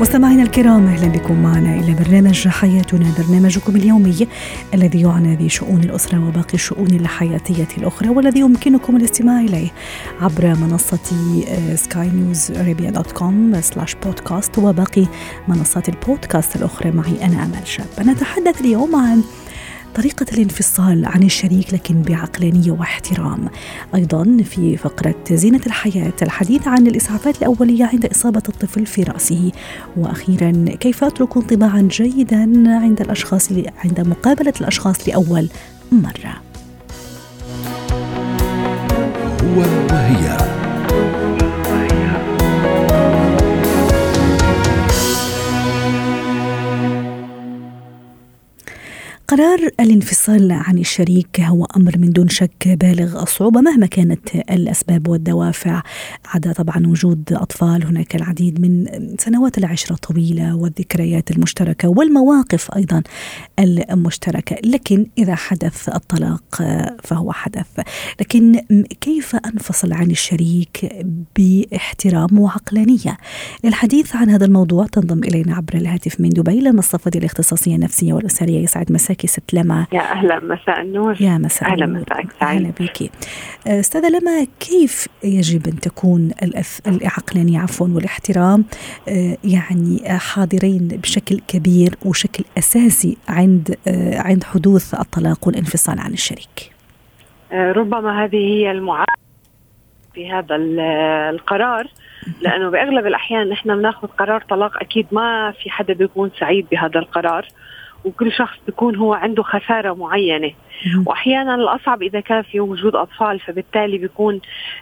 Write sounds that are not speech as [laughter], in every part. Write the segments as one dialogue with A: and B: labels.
A: مستمعينا الكرام أهلا بكم معنا إلى برنامج حياتنا برنامجكم اليومي الذي يعنى بشؤون الأسرة وباقي الشؤون الحياتية الأخرى والذي يمكنكم الاستماع إليه عبر منصة سكاي نيوز ارابيا dot com slash podcast وباقي منصات البودكاست الأخرى. معي أنا أمل شاب. نتحدث اليوم عن طريقة الانفصال عن الشريك لكن بعقلانية واحترام. أيضا في فقرة زينة الحياة الحديث عن الإسعافات الأولية عند إصابة الطفل في رأسه. وأخيرا كيف أترك انطباعا جيدا عند الأشخاص عند مقابلة الأشخاص لأول مرة؟
B: هو وهي.
A: قرار الانفصال عن الشريك هو أمر من دون شك بالغ الصعوبة مهما كانت الأسباب والدوافع. عدا طبعا وجود أطفال هناك العديد من سنوات العشرة الطويلة والذكريات المشتركة والمواقف أيضا المشتركة. لكن إذا حدث الطلاق فهو حدث. لكن كيف أنفصل عن الشريك باحترام وعقلانية؟ للحديث عن هذا الموضوع تنضم إلينا عبر الهاتف من دبي لما الصفدي الاختصاصيه النفسيه والاسريه يسعد. مساك مساكي ست لما.
C: يا أهلا مساء النور.
A: يا مساء
C: مساءك سعيد
A: أهلا بك أستاذة لما كيف يجب أن تكون الأث... العقلانيه عفوا والاحترام يعني حاضرين بشكل كبير وشكل أساسي عند عند حدوث الطلاق والانفصال عن الشريك؟
C: ربما هذه هي المعادله في هذا القرار لأنه بأغلب الأحيان نحن بناخذ قرار طلاق أكيد ما في حدا بيكون سعيد بهذا القرار. وكل شخص بيكون هو عنده خسارة معينة. وأحيانا الأصعب إذا كان في وجود أطفال فبالتالي بيكون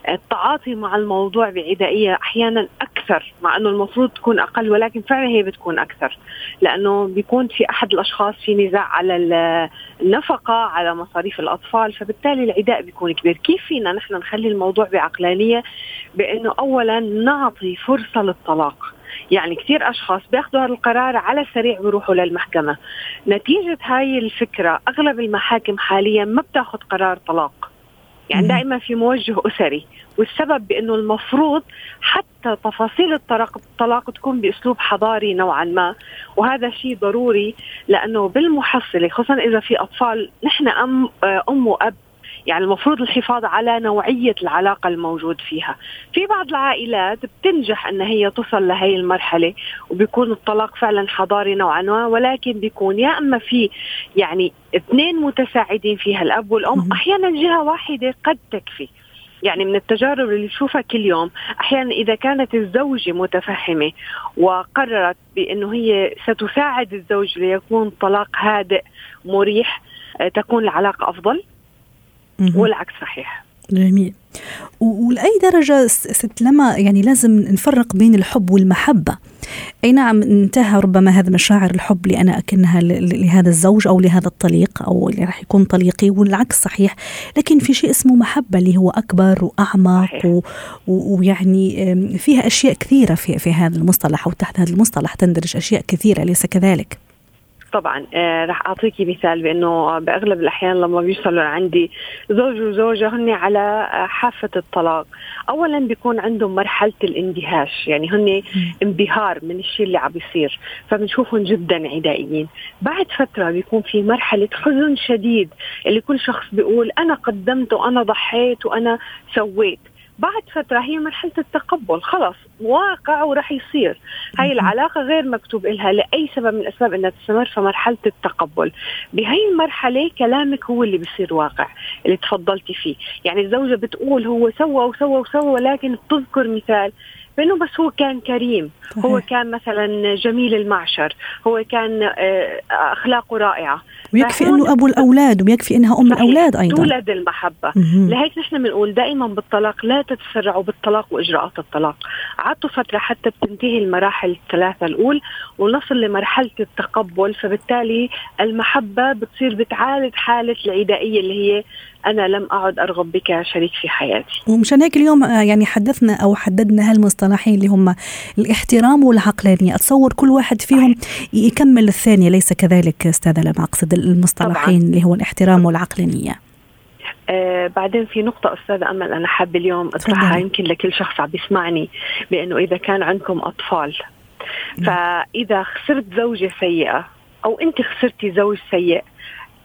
C: التعاطي مع الموضوع بعدائية أحيانا أكثر مع أنه المفروض تكون أقل ولكن فعلا هي بتكون أكثر. لأنه بيكون في أحد الأشخاص في نزاع على النفقة على مصاريف الأطفال فبالتالي العداء بيكون كبير. كيف فينا نحن نخلي الموضوع بعقلانية؟ بأنه أولا نعطي فرصة للطلاق. يعني كثير أشخاص بياخذوا هذا القرار على السريع بيروحوا للمحكمة. نتيجة هاي الفكرة أغلب المحاكم حاليا ما بتاخذ قرار طلاق. يعني دائما في موجه أسري. والسبب بأنه المفروض حتى تفاصيل الطلاق الطلاق تكون بأسلوب حضاري نوعا ما. وهذا شيء ضروري لأنه بالمحصلة خصوصا إذا في أطفال نحن ام أم وأب يعني المفروض الحفاظ على نوعية العلاقة الموجود فيها. في بعض العائلات بتنجح أن هي تصل لهي المرحلة وبيكون الطلاق فعلا حضاري نوعا ما ولكن بيكون يا أما في يعني اثنين متساعدين فيها الأب والأم أحيانا جهة واحدة قد تكفي. يعني من التجارب اللي نشوفها كل يوم أحيانا إذا كانت الزوجة متفهمة وقررت بأنه هي ستساعد الزوج ليكون طلاق هادئ مريح تكون العلاقة أفضل. والعكس صحيح.
A: جميل. ولأي درجة ست لما يعني لازم نفرق بين الحب والمحبة؟ أي نعم انتهى ربما هذا مشاعر الحب اللي أنا أكنها لهذا الزوج أو لهذا الطليق أو اللي راح يكون طليقي والعكس صحيح. لكن في شيء اسمه محبة اللي هو أكبر وأعمق و... ويعني فيها أشياء كثيرة في, في هذا المصطلح أو تحت هذا المصطلح تندرج أشياء كثيرة أليس كذلك؟
C: طبعا آه رح أعطيكي مثال بأنه بأغلب الأحيان لما بيوصلوا عندي زوج وزوجة هن على حافة الطلاق. اولا بيكون عندهم مرحلة الاندهاش يعني هن انبهار من الشيء اللي عم بيصير فبنشوفهم جدا عدائيين. بعد فترة بيكون في مرحلة حزن شديد اللي كل شخص بيقول أنا قدمت وأنا ضحيت وأنا سويت. بعد فترة هي مرحلة التقبل خلص واقع وراح يصير. هاي العلاقة غير مكتوب إلها لأي سبب من الأسباب أنها تستمر في مرحلة التقبل. بهاي المرحلة كلامك هو اللي بصير واقع اللي تفضلتي فيه. يعني الزوجة بتقول هو سوى وسوى وسوى ولكن بتذكر مثال بأنه بس هو كان كريم. صحيح. هو كان مثلا جميل المعشر هو كان أخلاقه رائعة.
A: ويكفي إنه أبو الأولاد ويكفي إنها أم الأولاد أيضا.
C: تولد المحبة. لهيك نحن بنقول دائما بالطلاق لا تتسرعوا بالطلاق وإجراءات الطلاق. بتعطوا فترة حتى بتنتهي المراحل الثلاثة الاولى ونصل لمرحلة التقبل فبالتالي المحبة بتصير بتعالج حالة العدائية اللي هي أنا لم أعد أرغب بك شريك في حياتي.
A: ومشان هيك اليوم آه، يعني حدثنا أو حددنا هالمصطلحين اللي هم الاحترام والعقلانية. أتصور كل واحد فيهم يكمل الثانية ليس كذلك أستاذة لما اقصد المصطلحين طبعا. اللي هو الاحترام والعقلانية.
C: آه بعدين في نقطة أستاذة أمل أنا حابة اليوم أطرحها يمكن لكل شخص عم بيسمعني بأنه إذا كان عندكم أطفال فإذا خسرت زوجة سيئة أو أنت خسرتي زوج سيء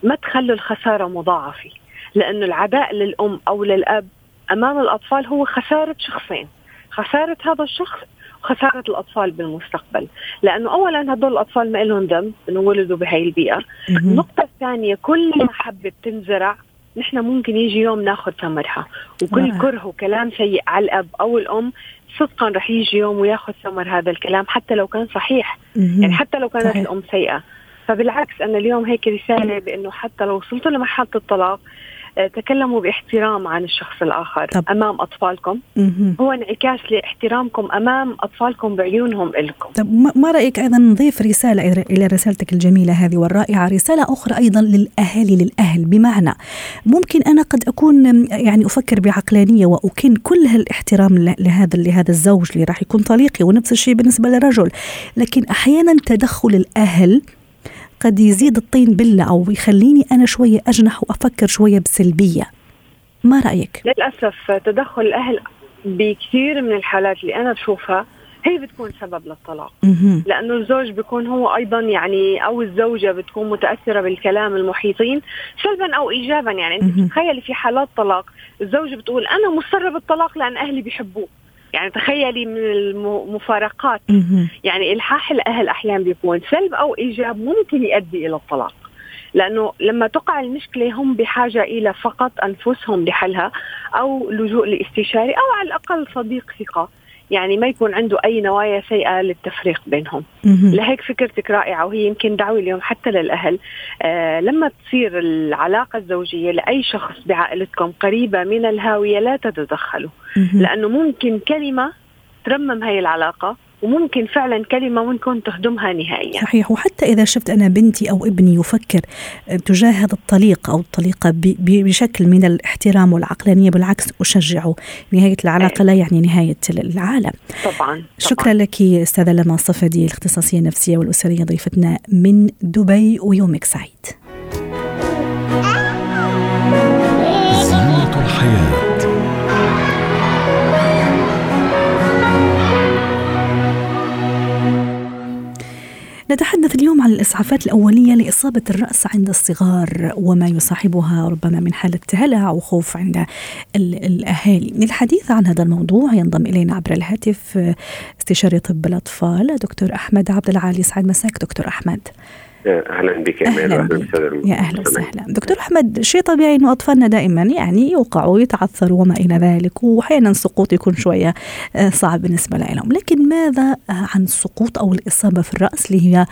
C: ما تخلوا الخسارة مضاعفة لأنه العداء للأم أو للأب أمام الأطفال هو خسارة شخصين. خسارة هذا الشخص وخسارة الأطفال بالمستقبل. لأنه أولا هدول الأطفال ما لهم ذنب أنه ولدوا بهي البيئة. النقطة الثانية كل محبة بتنزرع نحن ممكن يجي يوم ناخذ ثمرها. وكل آه. كره وكلام سيء على الأب أو الأم صدقا رح يجي يوم وياخذ ثمر هذا الكلام حتى لو كان صحيح. يعني حتى لو كانت صحيح. الأم سيئة. فبالعكس أنا اليوم هيك رسالة بإنه حتى لو وصلتوا لمرحلة الطلاق تكلموا باحترام عن الشخص الآخر طب. أمام أطفالكم. مم. هو انعكاس لاحترامكم أمام أطفالكم بعيونهم لكم
A: طب ما رأيك أيضا نضيف رسالة إلى رسالتك الجميلة هذه والرائعة؟ رسالة أخرى أيضا للأهالي للأهل. بمعنى ممكن أنا قد أكون يعني أفكر بعقلانية وأكن كل هالاحترام لهذا لهذا الزوج اللي راح يكون طليقي ونفس الشيء بالنسبة للرجل. لكن أحيانا تدخل الأهل قد يزيد الطين بلة أو يخليني أنا شوية أجنح وأفكر شوية بسلبية. ما رأيك؟
C: للأسف تدخل الأهل بكثير من الحالات اللي أنا بشوفها هي بتكون سبب للطلاق. لأنه الزوج بيكون هو أيضا يعني أو الزوجة بتكون متأثرة بالكلام المحيطين سلبا أو ايجابا يعني. انت تخيلي في حالات طلاق الزوجه بتقول أنا مصره بالطلاق لأن أهلي بيحبوه. يعني تخيلي من المفارقات. يعني إلحاح الأهل أحيانا بيكون سلب أو إيجاب ممكن يؤدي إلى الطلاق. لأنه لما تقع المشكلة هم بحاجة إلى فقط أنفسهم لحلها أو لجوء لاستشاري أو على الأقل صديق ثقة. يعني ما يكون عنده أي نوايا سيئة للتفريق بينهم. لهيك فكرتك رائعة وهي يمكن دعوة اليوم حتى للأهل. آه لما تصير العلاقة الزوجية لأي شخص بعائلتكم قريبة من الهاوية لا تتدخلوا. لأنه ممكن كلمة ترمم هاي العلاقة وممكن فعلا كلمة ممكن تهدمها نهائيا
A: صحيح وحتى إذا شفت أنا بنتي أو ابني يفكر تجاه هذا الطليق أو الطليقة بشكل من الاحترام والعقلانية بالعكس أشجعه نهاية العلاقة أي. لا يعني نهاية العالم
C: طبعا, طبعاً.
A: شكرا لك أستاذة لما صفدي الاختصاصية النفسية والأسرية ضيفتنا من دبي ويومك سعيد نتحدث اليوم عن الإسعافات الأولية لإصابة الرأس عند الصغار وما يصاحبها ربما من حالة هلع وخوف عند الأهالي. للحديث عن هذا الموضوع ينضم إلينا عبر الهاتف استشاري طب الأطفال دكتور أحمد عبد العالي. سعد مساك دكتور أحمد.
D: أهلا بك يا أهلا بك
A: يا أهلا وسهلا دكتور أحمد شيء طبيعي إنه أطفالنا دائما يعني يوقعوا يتعثروا وما إلى ذلك واحيانا السقوط يكون شوية آه، صعب بالنسبة لهم لكن ماذا عن السقوط أو الإصابة في الرأس اللي هي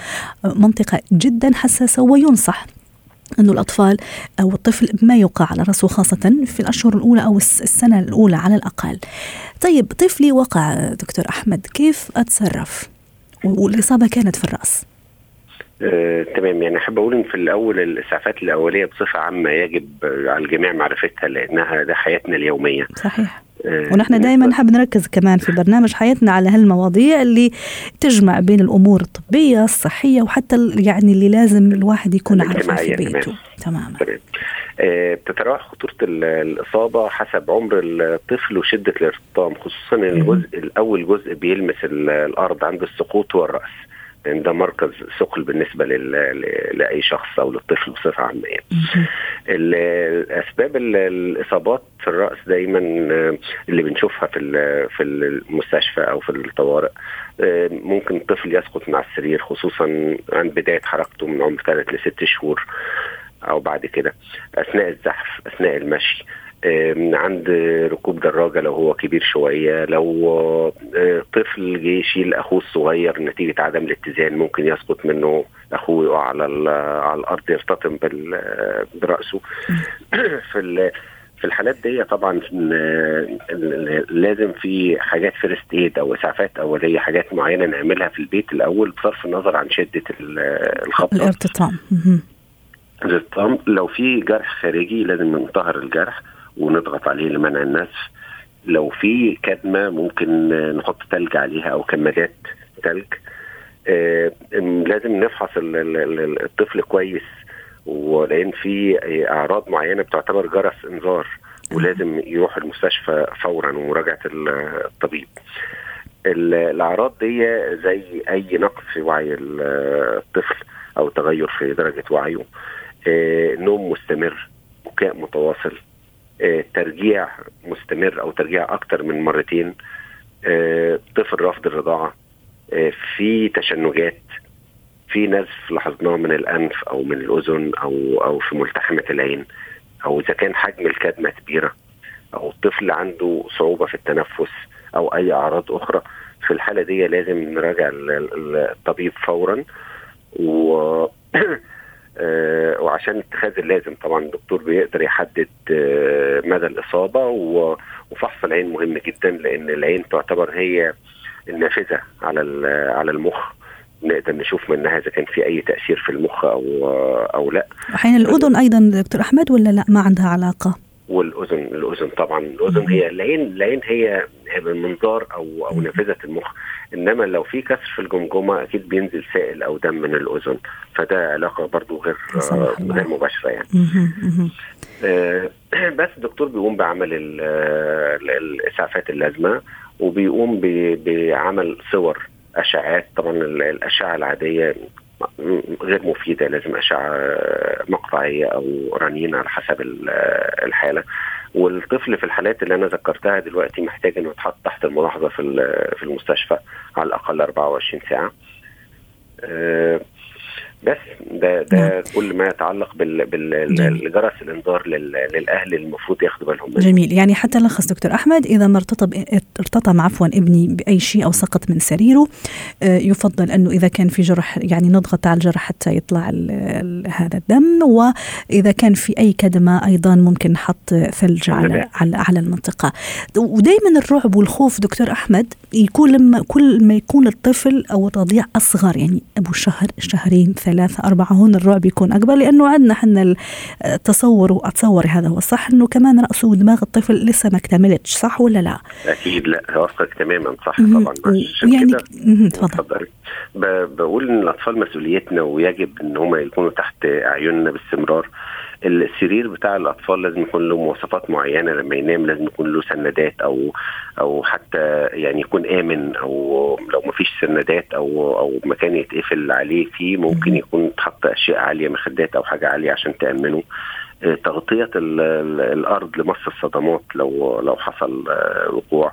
A: منطقة جدا حساسة وينصح إنه الأطفال أو الطفل ما يوقع على رأسه خاصة في الأشهر الأولى أو السنة الأولى على الأقل. طيب طفلي وقع دكتور أحمد كيف أتصرف؟ والإصابة كانت في الرأس.
D: آه، تمام. يعني أحب أقول إن في الأول الإسعافات الأولية بصفة عامة يجب على الجميع معرفتها لأنها ده حياتنا اليومية.
A: صحيح. آه ونحن دائما نحب نركز كمان في برنامج حياتنا على هالمواضيع اللي تجمع بين الأمور الطبية الصحية وحتى يعني اللي لازم الواحد يكون عارفها في بيته. تماما. تمام.
D: آه بتتراوح خطورة الإصابة حسب عمر الطفل وشدة الارتطام خصوصا الجزء الأول جزء بيلمس الأرض عند السقوط هو الراس لأن ده مركز ثقل بالنسبة لأي شخص أو للطفل بصفة عامة يعني. اسباب الإصابات في الرأس دايما آه، اللي بنشوفها في في المستشفى أو في الطوارئ آه، ممكن الطفل يسقط مع السرير خصوصا عند بداية حركته من عمر ثلاث لست شهور أو بعد كده أثناء الزحف أثناء المشي عند ركوب دراجة لو هو كبير شوية لو آه، طفل جه يشيل أخوه الصغير نتيجة عدم الاتزان ممكن يسقط منه أخوه يقع على على الأرض يرتطم برأسه. [clears throat] في في الحالات دي طبعا ن- لازم في حاجات first aid أو إسعافات اوليه حاجات معينة نعملها في البيت الأول بصرف النظر عن شدة ال- الخبطه
A: الارتطام.
D: الارتطام لو في جرح خارجي لازم نطهر الجرح. ونضغط عليه لمنع النزف لو في كدمة ممكن نحط تلج عليها أو كمادات تلج. آه، لازم نفحص ال- ال- ال- الطفل كويس. ولأن في أعراض معينة بتعتبر جرس إنذار ولازم يروح المستشفى فورا ومراجعة ال- الطبيب. ال- الأعراض دي زي أي نقص في وعي ال- الطفل أو تغير في درجة وعيه. آه، نوم مستمر بكاء متواصل ترجيع مستمر أو ترجيع أكتر من مرتين آه، طفل رفض الرضاعة آه، في تشنجات في نزف لاحظناه من الأنف أو من الأذن أو أو في ملتحمة العين أو إذا كان حجم الكدمة كبيرة أو الطفل عنده صعوبة في التنفس أو أي أعراض أخرى في الحالة دي لازم نراجع ال- ال- الطبيب فورا و [clears throat] آه، وعشان اتخاذ اللازم طبعا الدكتور بيقدر يحدد آه، مدى الإصابة وفحص العين مهم جدا لأن العين تعتبر هي النافذة على على المخ. نقدر نشوف منها إذا كان في أي تأثير في المخ أو أو لأ.
A: أحيانا الأذن أيضا دكتور أحمد ولا لأ ما عندها علاقة؟
D: والأذن الأذن طبعا. الأذن هي العين العين هي المنظار أو أو نافذة المخ. إنما لو في كسر في الجمجمة أكيد بينزل سائل أو دم من الأذن. فده علاقة برضو غير. غير مباشرة يعني. آه، [clears throat] بس الدكتور بيقوم بعمل ال- الإسعافات اللازمة وبيقوم بعمل صور اشعات طبعا ال- الأشعة العادية غير مفيدة لازم أشعة مقطعية أو رنين على حسب ال- الحالة. والطفل في الحالات اللي أنا ذكرتها دلوقتي محتاج إنه يتحط تحت الملاحظة في في المستشفى على الأقل 24 ساعة. آه، بس ده ده كل ما يتعلق بال بال
A: جميل.
D: الجرس الانذار لل- للأهل المفروض ياخدوا بالهم منه
A: جميل يعني حتى لخص دكتور أحمد إذا ما ارتطب ارتطم عفوا ابني بأي شيء أو سقط من سريره آه، يفضل أنه إذا كان في جرح يعني نضغط على الجرح حتى يطلع ال ال هذا الدم وإذا كان في أي كدمة أيضا ممكن نحط ثلج على. على على المنطقة ودائما الرعب والخوف دكتور أحمد يكون لما كل ما يكون الطفل أو الرضيع أصغر يعني أبو شهر شهرين ثلاثة أربعة هون الرعب يكون أكبر لأنه عندنا إحنا التصور وأتصور هذا هو الصح إنه كمان رأسه ودماغ الطفل لسه ما اكتملتش صح ولا لا؟
D: أكيد لا اوافقك تماما صح. طبعا
A: يعني تفضل
D: بقول إن الأطفال مسؤوليتنا ويجب إن هم يكونوا تحت أعيننا باستمرار السرير بتاع الأطفال لازم يكون له مواصفات معينة لما ينام لازم يكون له سندات أو أو حتى يعني يكون آمن أو لو ما فيش سندات أو أو مكان يتقفل عليه فيه ممكن يكون تحط أشياء عالية مخدات أو حاجة عالية عشان تأمنه. آه، تغطية ال- ال- الأرض لمص الصدمات لو لو حصل آه، وقوع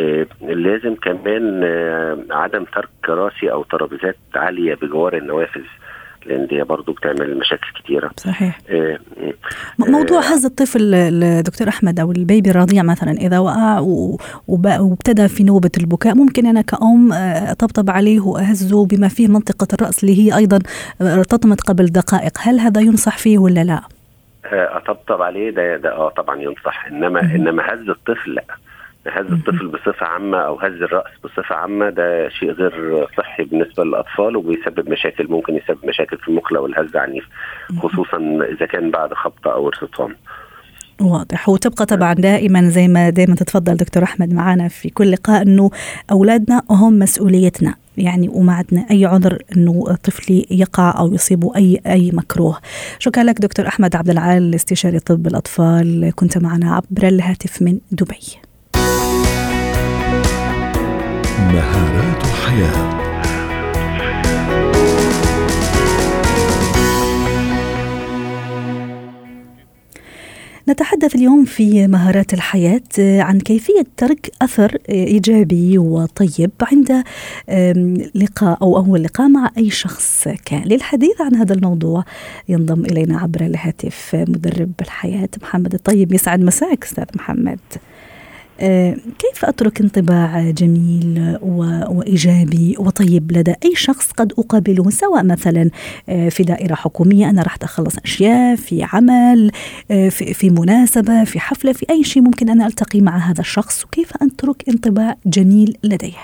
D: آه، لازم كمان آه، عدم ترك كراسي أو ترابيزات عالية بجوار النوافذ. لأن دي برضو بتعمل مشاكل كتيرة
A: صحيح
D: آه،
A: م- موضوع هز الطفل ل- دكتور أحمد أو البيبي الرضيع مثلا إذا وقع وابتدى في نوبة البكاء ممكن أنا كأم آه، أطبطب عليه وأهزه بما فيه منطقة الرأس اللي هي أيضا آه، ارتطمت قبل دقائق هل هذا ينصح فيه ولا لا؟
D: آه، أطبطب عليه ده ده آه طبعا ينصح
A: إنما.
D: إنما هز الطفل لا هز الطفل بصفة عامة أو هز الرأس بصفة عامة ده شيء غير صحي بالنسبة للأطفال وبيسبب مشاكل ممكن يسبب مشاكل في المخ لو الهز عنيف خصوصا إذا كان بعد خبطة أو ارتطام
A: واضح وتبقى طبعا دائما زي ما دائما تتفضل دكتور أحمد معنا في كل لقاء إنه أولادنا هم مسؤوليتنا يعني وما عندنا أي عذر إنه طفلي يقع أو يصيبه أي أي مكروه. شكرا لك دكتور أحمد عبد العال استشاري طب الأطفال كنت معنا عبر الهاتف من دبي.
B: مهارات حياه
A: نتحدث اليوم في مهارات الحياة عن كيفية ترك أثر إيجابي وطيب عند لقاء أو أول لقاء مع أي شخص كان. للحديث عن هذا الموضوع ينضم إلينا عبر الهاتف مدرب الحياة محمد الطيب. يسعد مساك أستاذ محمد. آه، كيف أترك انطباع جميل وإيجابي وطيب لدى أي شخص قد أقابله سواء مثلا آه، في دائرة حكومية أنا راح أخلص أشياء في عمل آه، في مناسبة في حفلة في أي شيء ممكن أنا ألتقي مع هذا الشخص وكيف أترك انطباع جميل لديه؟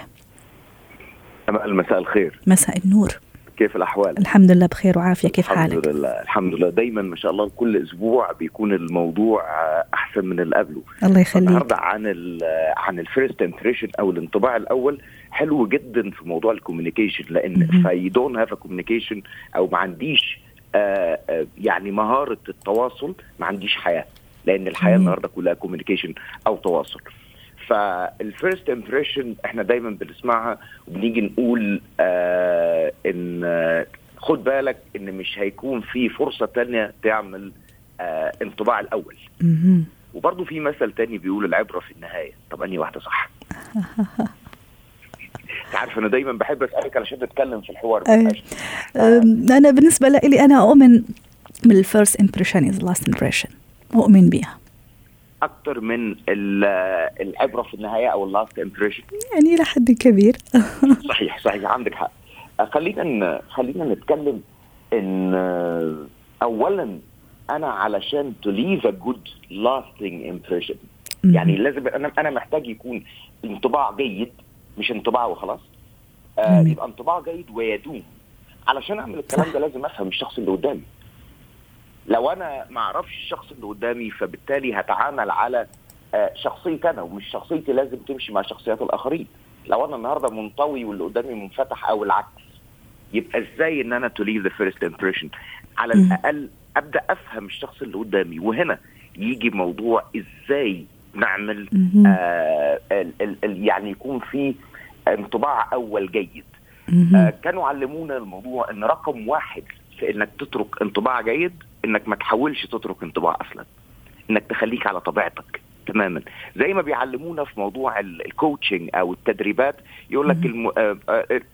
E: مساء الخير.
A: مساء النور.
E: كيف الأحوال؟
A: الحمد لله بخير وعافية. كيف
E: الحمد
A: حالك؟
E: الحمد لله الحمد لله. دايما ما شاء الله كل أسبوع بيكون الموضوع أحسن من اللي قبله.
A: الله يخليك.
E: النهارده عن ال عن ال first impression أو الانطباع الأول حلو جدا في موضوع ال communication لأن if I don't have communication أو ما عنديش آآ آآ يعني مهارة التواصل ما عنديش حياة لأن الحياة النهارده كلها communication أو تواصل. فال first impression إحنا دايما بنسمعها وبنيجي نقول آه إن آه خد بالك إن مش هيكون في فرصة تانية تعمل آه انطباع الأول. وبرضه في مثل تاني بيقول العبرة في النهاية. طب أنهي واحدة صح؟ [laughs] عارف أنا دايما بحب أسألك علشان نتكلم في الحوار.
A: أنا بالنسبة لي أنا أؤمن بال first impression is last impression اؤمن بيها.
E: أكتر من العبره في النهاية أو ال last impression
A: يعني إلى حد كبير. [laughs]
E: صحيح صحيح عندك حق. خلينا خلينا نتكلم إن اولا أنا علشان to leave a good lasting impression. يعني لازم أنا أنا محتاج يكون انطباع جيد مش انطباع وخلاص. آه يبقى انطباع جيد ويدوم. علشان أعمل الكلام ده لازم أفهم الشخص اللي قدامي. لو أنا ما أعرفش الشخص اللي قدامي فبالتالي هتعامل على شخصيتي أنا ومش شخصيتي لازم تمشي مع شخصيات الآخرين. لو أنا النهارده منطوي واللي قدامي منفتح أو العكس يبقى إزاي إن أنا to leave the first impression على الأقل أبدأ أفهم الشخص اللي قدامي. وهنا يجي موضوع إزاي نعمل آه ال ال ال يعني يكون في انطباع أول جيد. آه كانوا علمونا الموضوع إن رقم واحد في إنك تترك انطباع جيد إنك ما تحاولش تترك انطباع أصلا. إنك تخليك على طبيعتك تماما. زي ما بيعلمونا في موضوع الكوتشنج أو التدريبات يقول لك الم...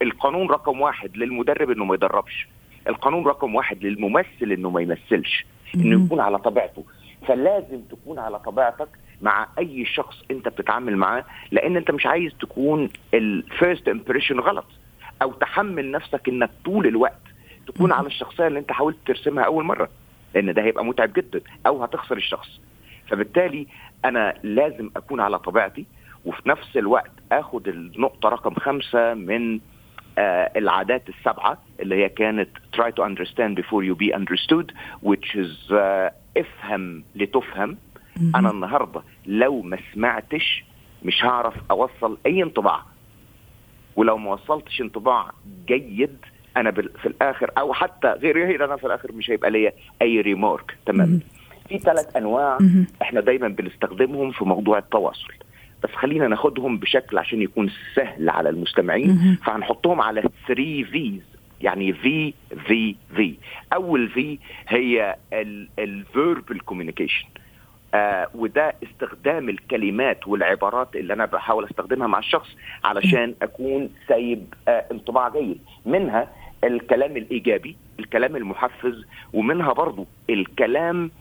E: القانون رقم واحد للمدرب إنه ما يدربش. القانون رقم واحد للممثل إنه ما يمثلش. إنه يكون على طبيعته. فلازم تكون على طبيعتك مع أي شخص أنت بتتعامل معاه لأن أنت مش عايز تكون ال first impression غلط. أو تحمل نفسك إنك طول الوقت تكون على الشخصية اللي أنت حاولت ترسمها أول مرة. لأن ده هيبقى متعب جدا أو هتخسر الشخص. فبالتالي أنا لازم أكون على طبيعتي وفي نفس الوقت آخد النقطة رقم خمسة من آه العادات السبعة اللي هي كانت try to understand before you be understood which is آه افهم لتفهم. أنا النهارده لو ما سمعتش مش هعرف أوصل أي انطباع. ولو ما وصلتش انطباع جيد أنا في الآخر أو حتى غير أنا في الآخر مش هيبقى ليا أي ريمارك تمام. في ثلاث أنواع إحنا دايما بنستخدمهم في موضوع التواصل. بس خلينا ناخدهم بشكل عشان يكون سهل على المستمعين. فهنحطهم على 3 Vs يعني في في في أول V هي ال verbal communication آه وده استخدام الكلمات والعبارات اللي أنا بحاول أستخدمها مع الشخص علشان أكون سايب آه انطباع جيد. منها الكلام الإيجابي الكلام المحفز ومنها برضو الكلام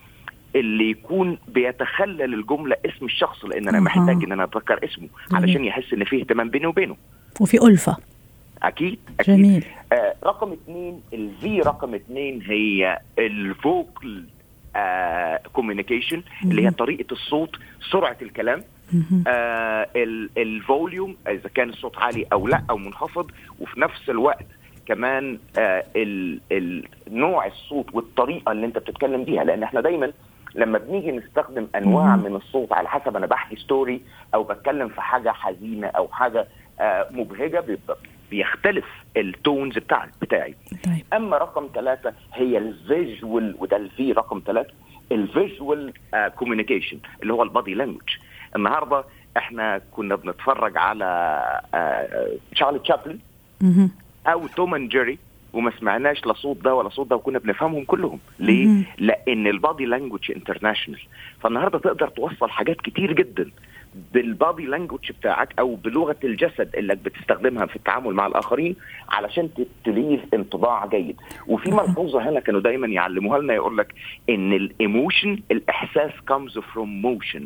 E: اللي يكون بيتخلل الجملة اسم الشخص لأن أنا محتاج إن أنا اتذكر اسمه علشان يحس إن فيه اهتمام بيني وبينه.
A: وفي ألفة.
E: أكيد أكيد.
A: جميل.
E: آه رقم اثنين ال V رقم اثنين هي ال vocal communication اللي هي طريقة الصوت سرعة الكلام. آه ال volume إذا كان الصوت عالي أو لأ أو منخفض وفي نفس الوقت كمان آه نوع الصوت والطريقة اللي انت بتتكلم بيها. لأن إحنا دايما لما بنيجي نستخدم أنواع من الصوت على حسب أنا بحكي story أو بتكلم في حاجة حزينة أو حاجة آه مبهجة بيختلف ال tones بتاع بتاعي.
A: طيب.
E: أما رقم ثلاثة هي ال visual وده ال V رقم ثلاثة ال visual communication اللي هو ال body language النهارده إحنا كنا بنتفرج على تشارلي تشابلن أو توم and جيري وما سمعناش لا صوت ده ولا صوت ده وكنا بنفهمهم كلهم ليه؟
A: مهم.
E: لأن ال body language international فالنهاردة تقدر توصل حاجات كتير جدا بال body language بتاعك أو بلغة الجسد اللي بتستخدمها في التعامل مع الآخرين علشان ت leave انطباع جيد وفي ملحوظة هنا كانوا دايما يعلموها لنا يقول لك إن ال emotion الإحساس comes from motion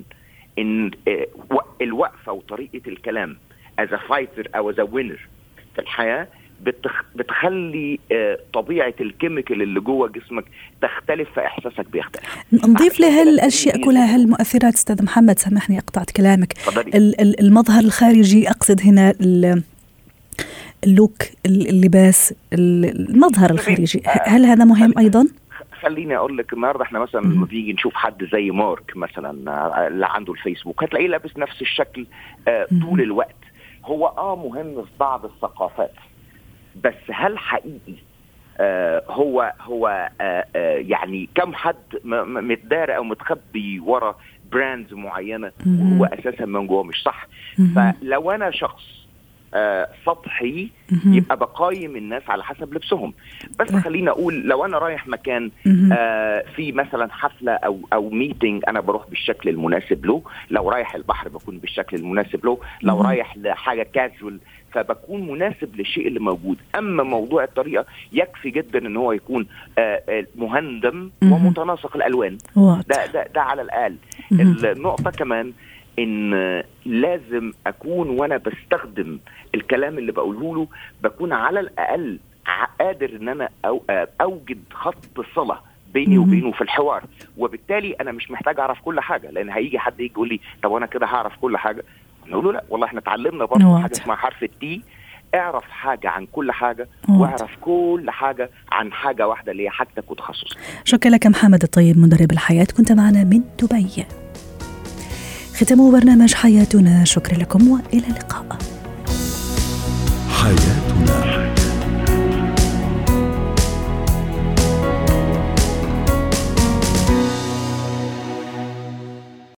E: إن آه، الوقفة وطريقة الكلام as fighter أو as winner في الحياة. بتخلي آه، طبيعة ال chemical اللي جوه جسمك تختلف فاحساسك بيختلف.
A: نضيف لهالاشياء كلها. هالمؤثرات أستاذ محمد سامحني أقطعت كلامك. المظهر الخارجي أقصد هنا ال look اللباس المظهر الخارجي. هل هذا مهم أيضا؟
E: خليني أقول لك النهارده إحنا مثلا لما بيجي نشوف حد زي مارك مثلا اللي عنده الفيسبوك هتلاقيه لابس نفس الشكل آه طول الوقت. هو آه مهم في بعض الثقافات. بس هل حقيقي آه هو هو آه آه يعني كم حد متدارى أو متخبي ورا brands معينة وهو أساسا من جوه مش صح فلو أنا شخص سطحي يبقى بقايم الناس على حسب لبسهم. بس خليني أقول لو أنا رايح مكان في مثلا حفلة أو أو ميتنج أنا بروح بالشكل المناسب له لو رايح البحر بكون بالشكل المناسب له لو رايح لحاجة كاجوال فبكون مناسب للشيء اللي موجود. أما موضوع الطريقة يكفي جدا إن هو يكون آه, آه، مهندم ومتناسق الألوان. ده ده ده على الأقل. النقطة كمان إن لازم أكون وأنا بستخدم الكلام اللي بقوله له بكون على الأقل قادر إن أنا أو أوجد خط صلة بيني وبينه في الحوار. وبالتالي أنا مش محتاج أعرف كل حاجة لأن هيجي حد يجي يقول لي طب أنا كده هعرف كل حاجة. نقول له لا والله إحنا اتعلمنا برضه حاجة اسمها حرف التي اعرف حاجة عن كل حاجة واعرف كل حاجة عن حاجة واحدة اللي هي حاجتك وتخصصك.
A: شكرا لك محمد الطيب مدرب الحياة. كنت معنا من دبي. ختموا برنامج حياتنا. شكرا لكم وإلى اللقاء. حياتنا